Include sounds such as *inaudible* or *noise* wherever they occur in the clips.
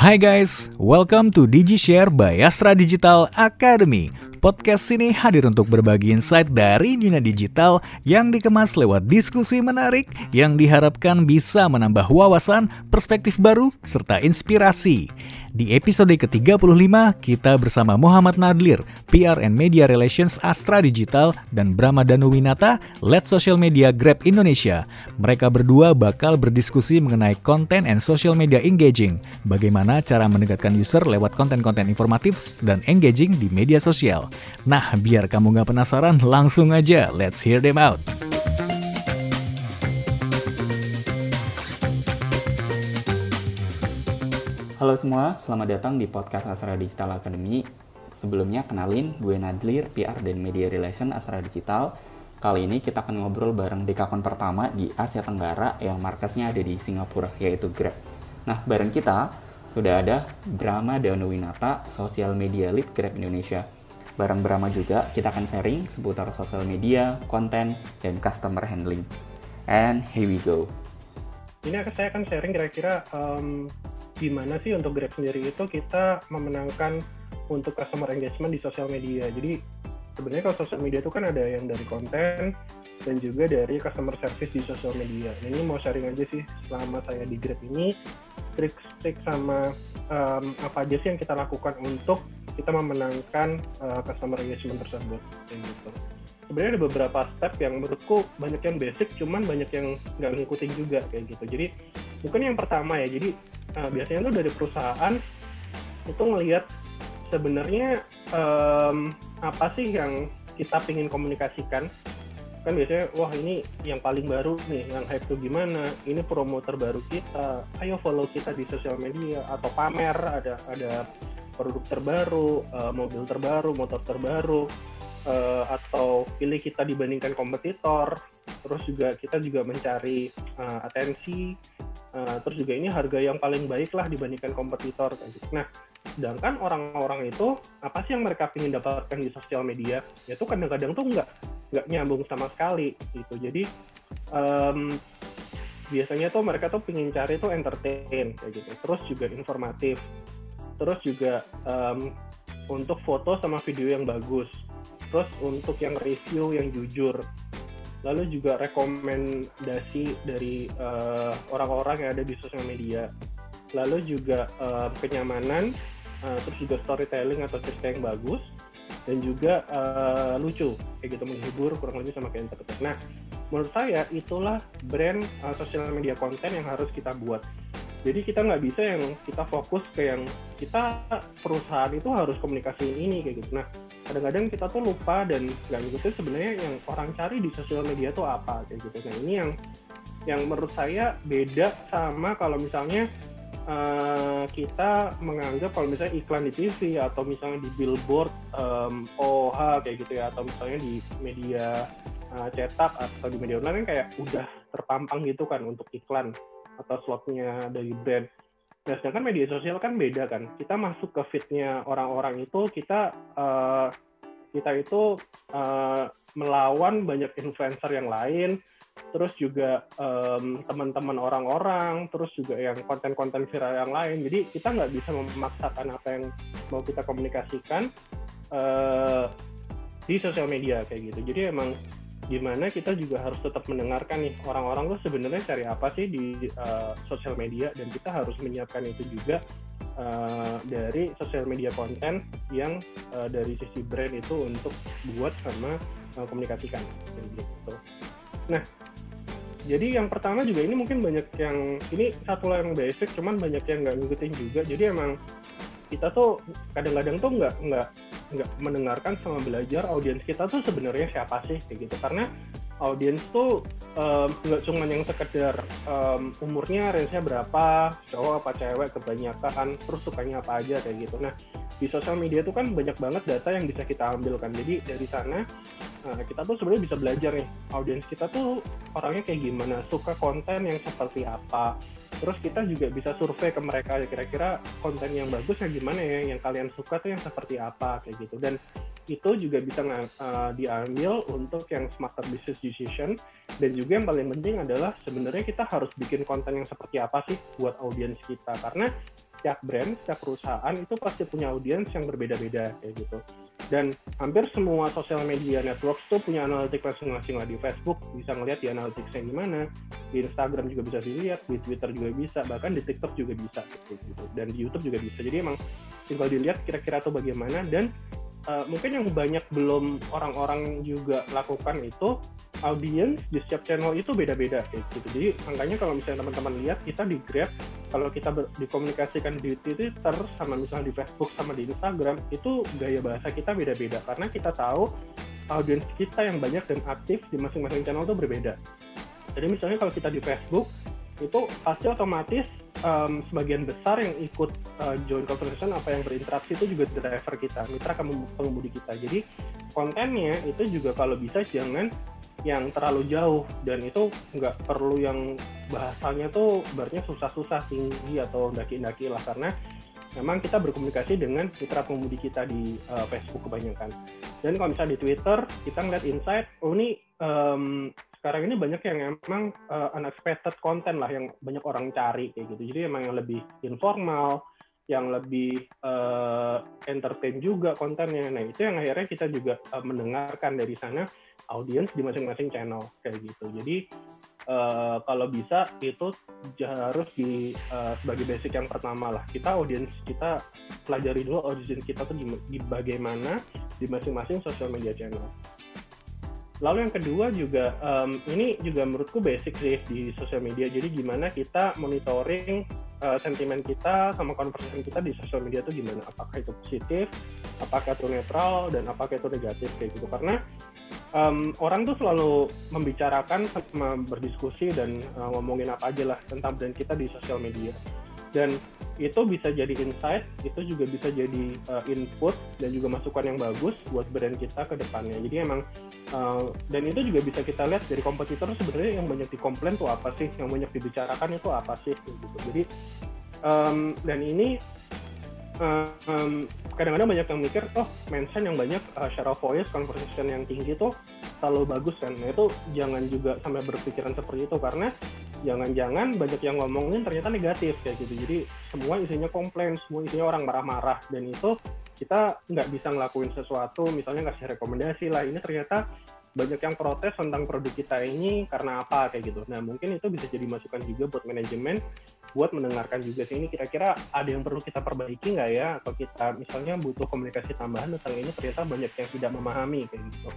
Hai guys, welcome to DigiShare by Astra Digital Academy. Podcast ini hadir untuk berbagi insight dari dunia digital yang dikemas lewat diskusi menarik yang diharapkan bisa menambah wawasan, perspektif baru, serta inspirasi. Di episode ke-35, kita bersama Muhammad Nadlir, PR and Media Relations Astra Digital, dan Brahma Danuwinata, Let Social Media Grab Indonesia. Mereka berdua bakal berdiskusi mengenai konten and social media engaging, bagaimana cara mendekatkan user lewat konten-konten informatif dan engaging di media sosial. Nah, biar kamu nggak penasaran, langsung aja, let's hear them out. Halo semua, selamat datang di podcast Astra Digital Academy. Sebelumnya kenalin, gue Nadlir, PR dan Media Relation Astra Digital. Kali ini kita akan ngobrol bareng dekakon pertama di Asia Tenggara yang markasnya ada di Singapura, yaitu Grab. Nah, bareng kita sudah ada Brahma Danuwinata, Social Media Lead Grab Indonesia. Bareng Brahma juga, kita akan sharing seputar sosial media, konten, dan customer handling. And here we go. Ini saya akan sharing kira-kira um, gimana sih untuk Grab sendiri itu kita memenangkan untuk customer engagement di sosial media. Jadi sebenarnya kalau sosial media itu kan ada yang dari konten dan juga dari customer service di sosial media. Nah, ini mau sharing aja sih selama saya di Grab ini trik-trik sama um, apa aja sih yang kita lakukan untuk kita memenangkan uh, customer engagement tersebut. Gitu. Sebenarnya ada beberapa step yang menurutku banyak yang basic, cuman banyak yang nggak ngikutin juga kayak gitu. Jadi mungkin yang pertama ya, jadi Nah, biasanya tuh dari perusahaan itu ngelihat sebenarnya um, apa sih yang kita ingin komunikasikan kan biasanya wah ini yang paling baru nih yang hype tuh gimana ini promo terbaru kita ayo follow kita di sosial media atau pamer ada ada produk terbaru uh, mobil terbaru motor terbaru uh, atau pilih kita dibandingkan kompetitor terus juga kita juga mencari uh, atensi Uh, terus juga ini harga yang paling baik lah dibandingkan kompetitor gitu. Nah, sedangkan orang-orang itu apa sih yang mereka ingin dapatkan di sosial media? Ya tuh kadang-kadang tuh nggak nggak nyambung sama sekali gitu. Jadi um, biasanya tuh mereka tuh ingin cari tuh entertain kayak gitu. Terus juga informatif. Terus juga um, untuk foto sama video yang bagus. Terus untuk yang review yang jujur lalu juga rekomendasi dari uh, orang-orang yang ada di sosial media, lalu juga uh, kenyamanan, uh, terus juga storytelling atau cerita yang bagus, dan juga uh, lucu, kayak gitu menghibur kurang lebih sama kayak entertain. Nah, menurut saya itulah brand uh, sosial media konten yang harus kita buat. Jadi kita nggak bisa yang kita fokus ke yang kita perusahaan itu harus komunikasi ini kayak gitu. Nah, kadang-kadang kita tuh lupa dan nggak ngikutin sebenarnya yang orang cari di sosial media tuh apa kayak gitu nah ini yang yang menurut saya beda sama kalau misalnya uh, kita menganggap kalau misalnya iklan di TV atau misalnya di billboard um, OH kayak gitu ya atau misalnya di media uh, cetak atau di media online kan kayak udah terpampang gitu kan untuk iklan atau slotnya dari brand Nah, sedangkan media sosial kan beda kan. Kita masuk ke fitnya orang-orang itu kita uh, kita itu uh, melawan banyak influencer yang lain, terus juga um, teman-teman orang-orang, terus juga yang konten-konten viral yang lain. Jadi kita nggak bisa memaksakan apa yang mau kita komunikasikan uh, di sosial media kayak gitu. Jadi emang gimana kita juga harus tetap mendengarkan nih orang-orang tuh sebenarnya cari apa sih di uh, sosial media dan kita harus menyiapkan itu juga uh, dari sosial media konten yang uh, dari sisi brand itu untuk buat sama uh, komunikasikan gitu. Nah, jadi yang pertama juga ini mungkin banyak yang ini satu lah yang basic, cuman banyak yang nggak ngikutin juga. Jadi emang kita tuh kadang-kadang tuh nggak nggak nggak mendengarkan sama belajar audiens kita tuh sebenarnya siapa sih kayak gitu. Karena audiens tuh nggak um, cuma yang sekedar um, umurnya range-nya berapa cowok apa cewek kebanyakan terus sukanya apa aja kayak gitu. Nah di sosial media tuh kan banyak banget data yang bisa kita ambil kan. Jadi dari sana uh, kita tuh sebenarnya bisa belajar nih audiens kita tuh orangnya kayak gimana suka konten yang seperti apa. Terus kita juga bisa survei ke mereka kira-kira konten yang bagus ya gimana ya yang kalian suka tuh yang seperti apa kayak gitu. Dan itu juga bisa uh, diambil untuk yang smarter business decision. Dan juga yang paling penting adalah sebenarnya kita harus bikin konten yang seperti apa sih buat audiens kita. Karena setiap brand, setiap perusahaan itu pasti punya audiens yang berbeda-beda kayak gitu. Dan hampir semua sosial media networks tuh punya analitik masing-masing lah di Facebook bisa ngelihat di analitiknya gimana, di Instagram juga bisa dilihat, di Twitter juga bisa, bahkan di TikTok juga bisa gitu. Dan di YouTube juga bisa. Jadi emang tinggal dilihat kira-kira tuh bagaimana dan uh, mungkin yang banyak belum orang-orang juga lakukan itu audience di setiap channel itu beda-beda kayak gitu. Jadi angkanya kalau misalnya teman-teman lihat kita di Grab kalau kita ber, dikomunikasikan di Twitter sama misalnya di Facebook sama di Instagram itu gaya bahasa kita beda-beda karena kita tahu audiens kita yang banyak dan aktif di masing-masing channel itu berbeda. Jadi misalnya kalau kita di Facebook itu pasti otomatis um, sebagian besar yang ikut uh, join conversation apa yang berinteraksi itu juga driver kita, mitra pengemudi kita. Jadi kontennya itu juga kalau bisa jangan yang terlalu jauh dan itu nggak perlu yang bahasanya tuh berarti susah-susah tinggi atau daki-daki lah karena memang kita berkomunikasi dengan mitra pengemudi kita di uh, Facebook kebanyakan. Dan kalau misalnya di Twitter kita ngeliat insight, oh ini um, sekarang ini banyak yang emang uh, unexpected content lah yang banyak orang cari kayak gitu. Jadi emang yang lebih informal, yang lebih uh, entertain juga kontennya. Nah itu yang akhirnya kita juga uh, mendengarkan dari sana audiens di masing-masing channel kayak gitu. Jadi uh, kalau bisa itu harus di uh, sebagai basic yang pertama lah. Kita audiens kita pelajari dulu audiens kita tuh di, di bagaimana di masing-masing social media channel. Lalu yang kedua juga um, ini juga menurutku basic sih di sosial media. Jadi gimana kita monitoring uh, sentimen kita sama conversation kita di sosial media itu gimana? Apakah itu positif, apakah itu netral, dan apakah itu negatif kayak gitu? Karena um, orang tuh selalu membicarakan sama berdiskusi dan uh, ngomongin apa aja lah tentang brand kita di sosial media. Dan itu bisa jadi insight, itu juga bisa jadi uh, input dan juga masukan yang bagus buat brand kita ke depannya. Jadi emang uh, dan itu juga bisa kita lihat dari kompetitor sebenarnya yang banyak dikomplain tuh apa sih, yang banyak dibicarakan itu apa sih gitu. Jadi um, dan ini kadang kadang-kadang banyak yang mikir, oh mention yang banyak uh, share of voice, conversation yang tinggi tuh selalu bagus kan. Nah itu jangan juga sampai berpikiran seperti itu karena jangan-jangan banyak yang ngomongin ternyata negatif kayak gitu. Jadi semua isinya komplain semua isinya orang marah-marah. Dan itu kita nggak bisa ngelakuin sesuatu misalnya ngasih rekomendasi lah. Ini ternyata banyak yang protes tentang produk kita ini karena apa kayak gitu. Nah mungkin itu bisa jadi masukan juga buat manajemen buat mendengarkan juga sih ini kira-kira ada yang perlu kita perbaiki nggak ya? Atau kita misalnya butuh komunikasi tambahan tentang ini ternyata banyak yang tidak memahami kayak gitu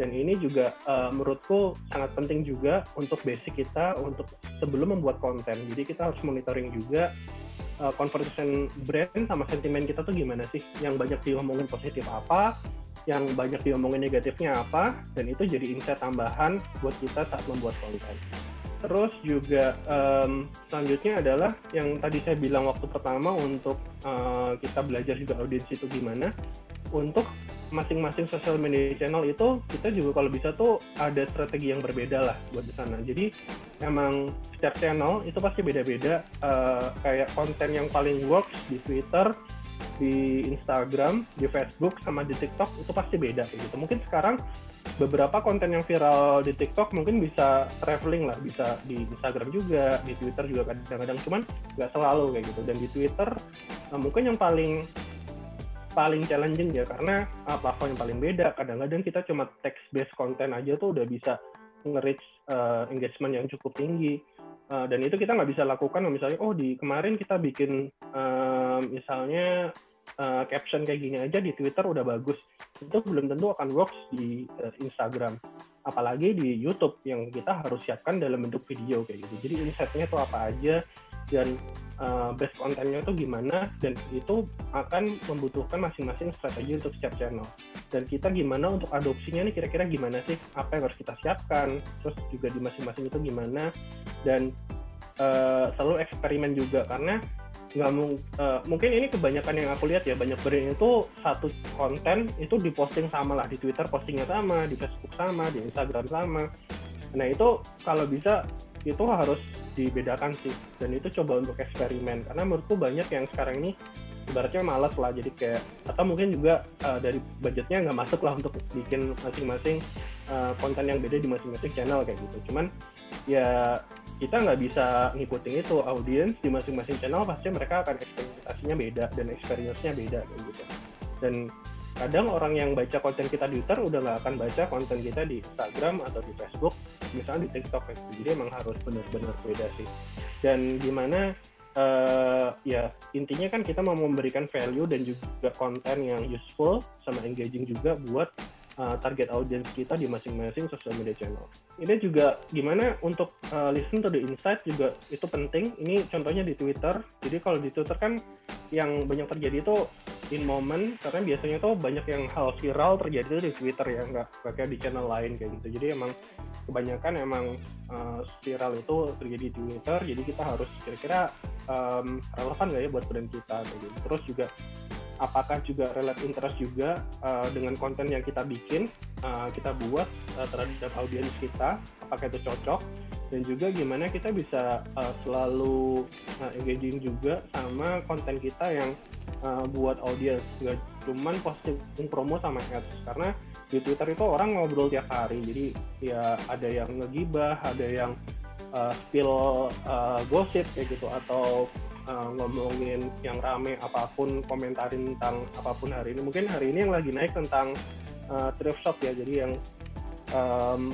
dan ini juga uh, menurutku sangat penting juga untuk basic kita untuk sebelum membuat konten. Jadi kita harus monitoring juga uh, conversation brand sama sentimen kita tuh gimana sih? Yang banyak diomongin positif apa? Yang banyak diomongin negatifnya apa? Dan itu jadi insight tambahan buat kita saat membuat konten. Terus juga um, selanjutnya adalah yang tadi saya bilang waktu pertama untuk uh, kita belajar juga audiens itu gimana. Untuk masing-masing social media channel itu kita juga kalau bisa tuh ada strategi yang berbeda lah buat di sana. Jadi emang setiap channel itu pasti beda-beda. Uh, kayak konten yang paling works di Twitter, di Instagram, di Facebook, sama di TikTok itu pasti beda gitu. Mungkin sekarang beberapa konten yang viral di TikTok mungkin bisa traveling lah, bisa di Instagram juga, di Twitter juga kadang-kadang. Cuman nggak selalu kayak gitu. Dan di Twitter nah mungkin yang paling paling challenging ya karena uh, platform yang paling beda. Kadang-kadang kita cuma text based content aja tuh udah bisa nge-reach uh, engagement yang cukup tinggi. Uh, dan itu kita nggak bisa lakukan misalnya oh di kemarin kita bikin uh, misalnya uh, caption kayak gini aja di Twitter udah bagus itu belum tentu akan works di uh, Instagram apalagi di YouTube yang kita harus siapkan dalam bentuk video kayak gitu jadi insightnya tuh apa aja dan uh, base kontennya itu gimana dan itu akan membutuhkan masing-masing strategi untuk setiap channel. Dan kita gimana untuk adopsinya nih kira-kira gimana sih? Apa yang harus kita siapkan? Terus juga di masing-masing itu gimana? Dan uh, selalu eksperimen juga karena nggak uh, mungkin ini kebanyakan yang aku lihat ya banyak brand itu satu konten itu diposting sama lah di Twitter postingnya sama di Facebook sama di Instagram sama. Nah itu kalau bisa itu harus dibedakan sih. Dan itu coba untuk eksperimen. Karena menurutku banyak yang sekarang ini ibaratnya malas lah. Jadi kayak atau mungkin juga uh, dari budgetnya nggak masuk lah untuk bikin masing-masing uh, konten yang beda di masing-masing channel kayak gitu. Cuman ya kita nggak bisa ngikutin itu. Audiens di masing-masing channel pasti mereka akan ekspektasinya beda dan experience-nya beda kayak gitu. Dan kadang orang yang baca konten kita di Twitter udah nggak akan baca konten kita di Instagram atau di Facebook misalnya di TikTok gitu. jadi emang harus benar-benar beda sih dan gimana uh, ya intinya kan kita mau memberikan value dan juga konten yang useful sama engaging juga buat uh, target audience kita di masing-masing social media channel. Ini juga gimana untuk uh, listen to the insight juga itu penting. Ini contohnya di Twitter. Jadi kalau di Twitter kan yang banyak terjadi itu in moment karena biasanya tuh banyak yang hal viral terjadi itu di Twitter ya nggak kayak di channel lain kayak gitu. Jadi emang kebanyakan emang uh, viral itu terjadi di Twitter. Jadi kita harus kira-kira um, relevan nggak ya buat brand kita gitu. Terus juga apakah juga relate interest juga uh, dengan konten yang kita bikin, uh, kita buat uh, terhadap audiens kita, apakah itu cocok, dan juga gimana kita bisa uh, selalu uh, engaging juga sama konten kita yang uh, buat audiens, nggak cuman posting promo sama ads, karena di Twitter itu orang ngobrol tiap hari, jadi ya ada yang ngegibah, ada yang uh, spill uh, gosip kayak gitu, atau uh, ngomongin yang rame apa pun komentarin tentang apa pun hari ini. Mungkin hari ini yang lagi naik tentang uh, thrift shop ya. Jadi yang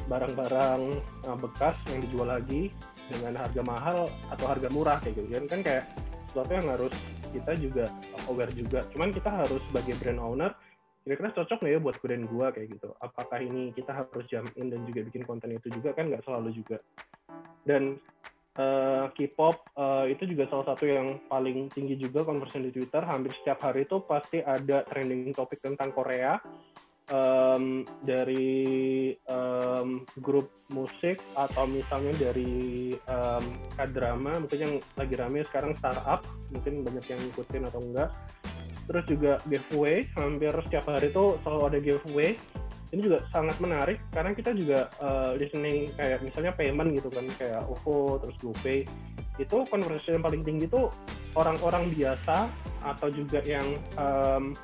barang-barang um, uh, bekas yang dijual lagi dengan harga mahal atau harga murah kayak gitu. Kan kayak sesuatu yang harus kita juga aware juga. Cuman kita harus sebagai brand owner kira-kira cocok nggak ya buat brand gua kayak gitu? Apakah ini kita harus jump in dan juga bikin konten itu juga? Kan nggak selalu juga. Dan uh, K-pop uh, itu juga salah satu yang paling tinggi juga conversion di Twitter. Hampir setiap hari itu pasti ada trending topik tentang Korea. Um, dari um, grup musik atau misalnya dari um, drama mungkin yang lagi rame sekarang startup mungkin banyak yang ngikutin atau enggak. Terus juga giveaway hampir setiap hari itu selalu ada giveaway ini juga sangat menarik karena kita juga uh, listening kayak misalnya payment gitu kan kayak OVO terus GoPay. Itu konversi yang paling tinggi itu orang-orang biasa atau juga yang um,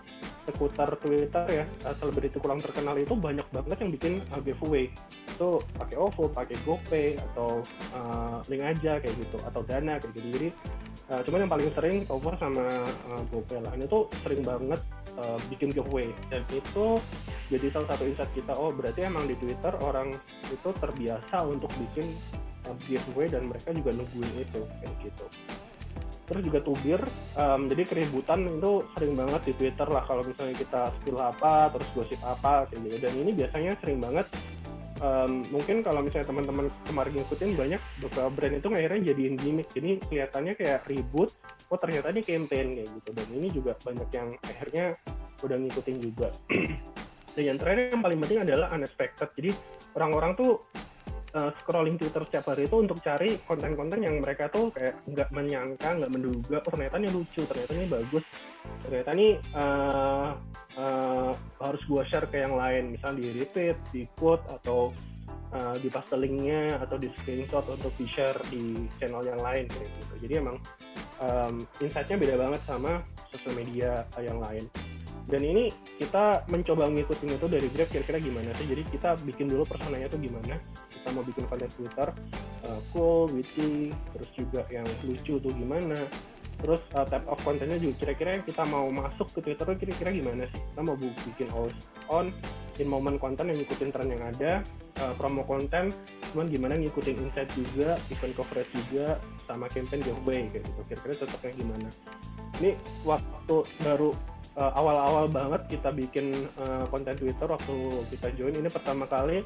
seputar Twitter ya selebriti kurang terkenal itu banyak banget yang bikin uh, giveaway. Itu pakai OVO, pakai GoPay atau uh, link aja kayak gitu atau Dana kayak gitu. Jadi uh, cuman yang paling sering OVO sama uh, GoPay lah. Ini tuh sering banget uh, bikin giveaway. Dan itu jadi salah satu insight kita oh berarti emang di Twitter orang itu terbiasa untuk bikin uh, giveaway dan mereka juga nungguin itu kayak gitu. Terus juga tubir um, jadi keributan itu sering banget di Twitter lah kalau misalnya kita spill apa terus gosip apa kayak gitu. Dan ini biasanya sering banget um, mungkin kalau misalnya teman-teman kemarin ngikutin banyak beberapa brand itu akhirnya jadiin gimmick. Jadi kelihatannya kayak ribut oh ternyata ini campaign kayak gitu. Dan ini juga banyak yang akhirnya udah ngikutin juga *clears throat* dan yang terakhir yang paling penting adalah unexpected. Jadi orang-orang tuh uh, scrolling Twitter setiap hari itu untuk cari konten-konten yang mereka tuh kayak nggak menyangka, nggak menduga, oh ternyata ini lucu, ternyata ini bagus, ternyata ini uh, uh, harus gue share ke yang lain. Misal di repeat di quote atau uh, di paste linknya atau di screenshot untuk di share di channel yang lain kayak gitu. Jadi emang um, insightnya beda banget sama sosial media yang lain dan ini kita mencoba ngikutin itu dari Grab kira-kira gimana sih? Jadi kita bikin dulu personanya tuh gimana? Kita mau bikin konten Twitter uh, cool, witty, terus juga yang lucu tuh gimana? Terus uh, type of kontennya juga kira-kira yang kita mau masuk ke Twitter itu kira-kira gimana sih? Kita mau bikin always on in moment konten yang ngikutin tren yang ada uh, promo konten cuman gimana ngikutin insight juga event coverage juga sama campaign giveaway kayak gitu. Kira-kira cocoknya gimana? Ini waktu baru uh, awal-awal banget kita bikin uh, konten Twitter waktu kita join. Ini pertama kali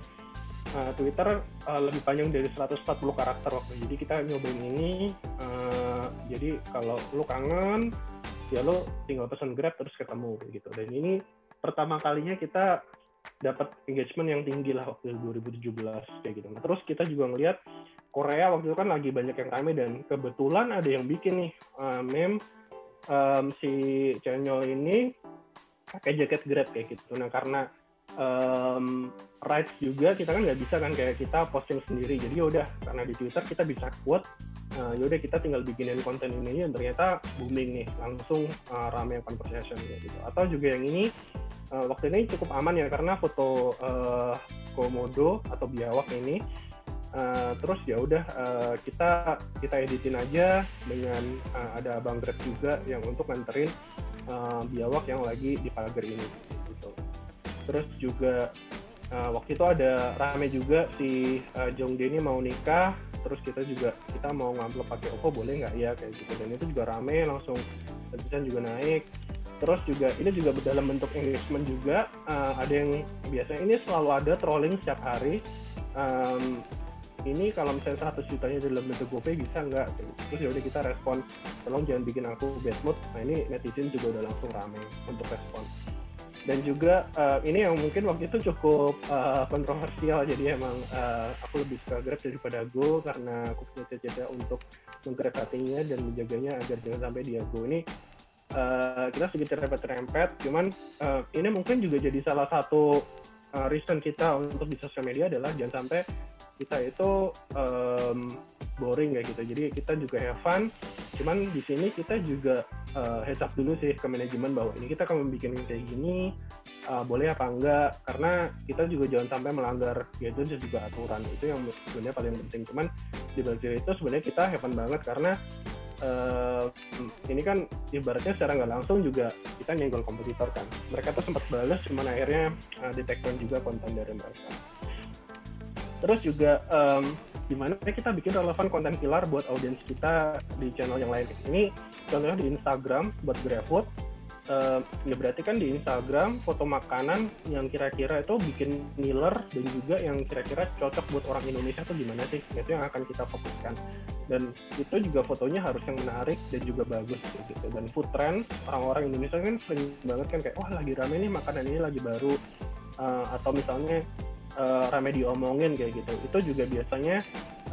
uh, Twitter uh, lebih panjang dari 140 karakter waktu jadi kita nyobain ini uh, jadi kalau lu kangen ya lu tinggal pesan Grab terus ketemu gitu. Dan ini pertama kalinya kita dapat engagement yang tinggi lah waktu 2017 kayak gitu. Nah, terus kita juga ngelihat Korea waktu itu kan lagi banyak yang rame dan kebetulan ada yang bikin nih uh, meme um, si channel ini pakai jaket Grab kayak gitu. Nah karena um, rights juga kita kan nggak bisa kan kayak kita posting sendiri. Jadi yaudah karena di Twitter kita bisa quote uh, yaudah kita tinggal bikinin konten ini. Dan ternyata booming nih langsung uh, rame conversation gitu. Atau juga yang ini uh, waktu ini cukup aman ya karena foto uh, komodo atau biawak ini Uh, terus ya udah uh, kita kita editin aja dengan uh, ada Bang Grab juga yang untuk nganterin uh, biawak yang lagi di pagar ini gitu. Terus juga uh, waktu itu ada rame juga si uh, Jong ini mau nikah terus kita juga kita mau ngambil pakai Oppo boleh nggak? Ya kayak gitu. Dan itu juga rame langsung netizen juga naik. Terus juga ini juga dalam bentuk engagement juga uh, ada yang biasanya ini selalu ada trolling setiap hari um, ini kalau misalnya 100 jutanya dalam bentuk GoPay bisa nggak? Terus ya udah kita respon, tolong jangan bikin aku bad mood. Nah ini netizen juga udah langsung rame untuk respon. Dan juga uh, ini yang mungkin waktu itu cukup uh, kontroversial, jadi emang uh, aku lebih suka Grab daripada Go karena aku punya cita-cita untuk menggrab hatinya dan menjaganya agar jangan sampai dia Go ini uh, kita sedikit rempet-rempet, cuman uh, ini mungkin juga jadi salah satu uh, reason kita untuk di sosial media adalah jangan sampai kita itu um, boring kayak gitu. Jadi kita juga have fun. Cuman di sini kita juga uh, heads up dulu sih ke manajemen bahwa ini kita akan membuat kayak gini uh, boleh apa enggak? Karena kita juga jangan sampai melanggar yaitu juga aturan. Itu yang sebenarnya paling penting. Cuman di balik itu sebenarnya kita have fun banget karena uh, ini kan ibaratnya secara nggak langsung juga kita nyenggol kompetitor kan. Mereka tuh sempat balas cuman akhirnya uh, detect juga konten dari mereka terus juga um, gimana kita bikin relevan konten pilar buat audiens kita di channel yang lain? Ini contohnya di Instagram buat GrabFood. Uh, ya berarti kan di Instagram foto makanan yang kira-kira itu bikin ngiler dan juga yang kira-kira cocok buat orang Indonesia tuh gimana sih? Itu yang akan kita fokuskan. Dan itu juga fotonya harus yang menarik dan juga bagus gitu. Dan food trend orang-orang Indonesia kan sering banget kan kayak wah lagi rame nih makanan ini lagi baru. Uh, atau misalnya uh, rame diomongin kayak gitu. Itu juga biasanya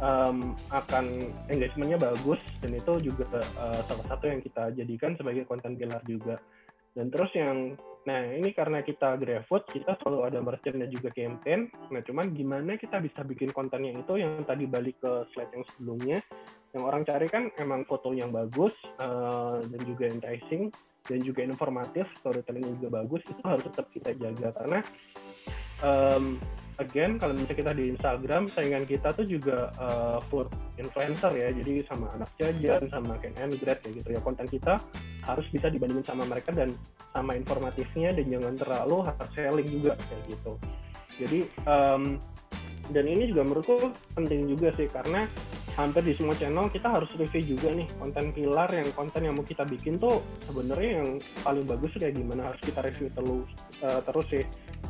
um, akan engagementnya bagus dan itu juga uh, salah satu yang kita jadikan sebagai konten pilar juga. Dan terus yang nah ini karena kita GrabFood kita selalu ada merchant dan juga campaign. Nah cuman gimana kita bisa bikin kontennya itu yang tadi balik ke slide yang sebelumnya? Yang orang cari kan emang foto yang bagus uh, dan juga enticing dan juga informatif storytelling juga bagus itu harus tetap kita jaga. Karena um, again kalau misalnya kita di Instagram saingan kita tuh juga uh, food influencer ya. Jadi sama anak jajan sama Ken and Grab kayak gitu ya. Konten kita harus bisa dibandingin sama mereka dan sama informatifnya dan jangan terlalu hard selling juga kayak gitu. Jadi um, dan ini juga menurutku penting juga sih karena hampir di semua channel kita harus review juga nih konten pilar yang konten yang mau kita bikin tuh sebenarnya yang paling bagus kayak gimana harus kita review terus uh, terus sih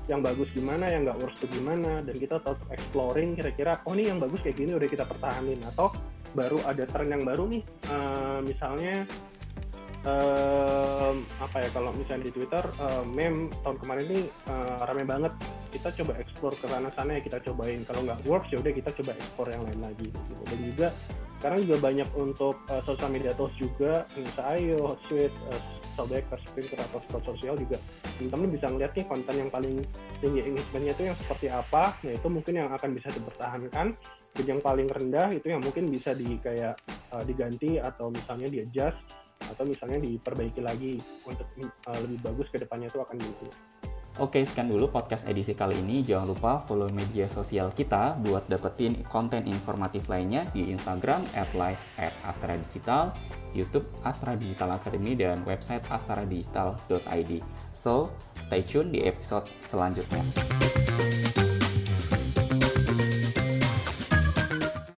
yang bagus gimana yang nggak worst tuh gimana dan kita tetap exploring kira-kira oh nih yang bagus kayak gini udah kita pertahanin atau baru ada tren yang baru nih. Uh, misalnya um, apa ya kalau misalnya di Twitter uh, meme tahun kemarin ini uh, rame banget. Kita coba explore ke sana sana ya kita cobain. Kalau nggak works ya udah kita coba explore yang lain lagi gitu. Dan juga sekarang juga banyak untuk uh, sosial media tools juga Ayo, Hotsuite, uh, Soulbaker, Sprinter atau spot sosial juga teman-teman bisa ngeliat nih konten yang paling tinggi engagementnya itu yang seperti apa nah itu mungkin yang akan bisa dipertahankan dan yang paling rendah itu yang mungkin bisa di kayak uh, diganti atau misalnya di adjust atau misalnya diperbaiki lagi untuk uh, lebih bagus ke depannya itu akan gitu. Oke, sekian dulu podcast edisi kali ini. Jangan lupa follow media sosial kita buat dapetin konten informatif lainnya di Instagram at live at Astra Digital, YouTube Astra Digital Academy, dan website astradigital.id. So, stay tune di episode selanjutnya.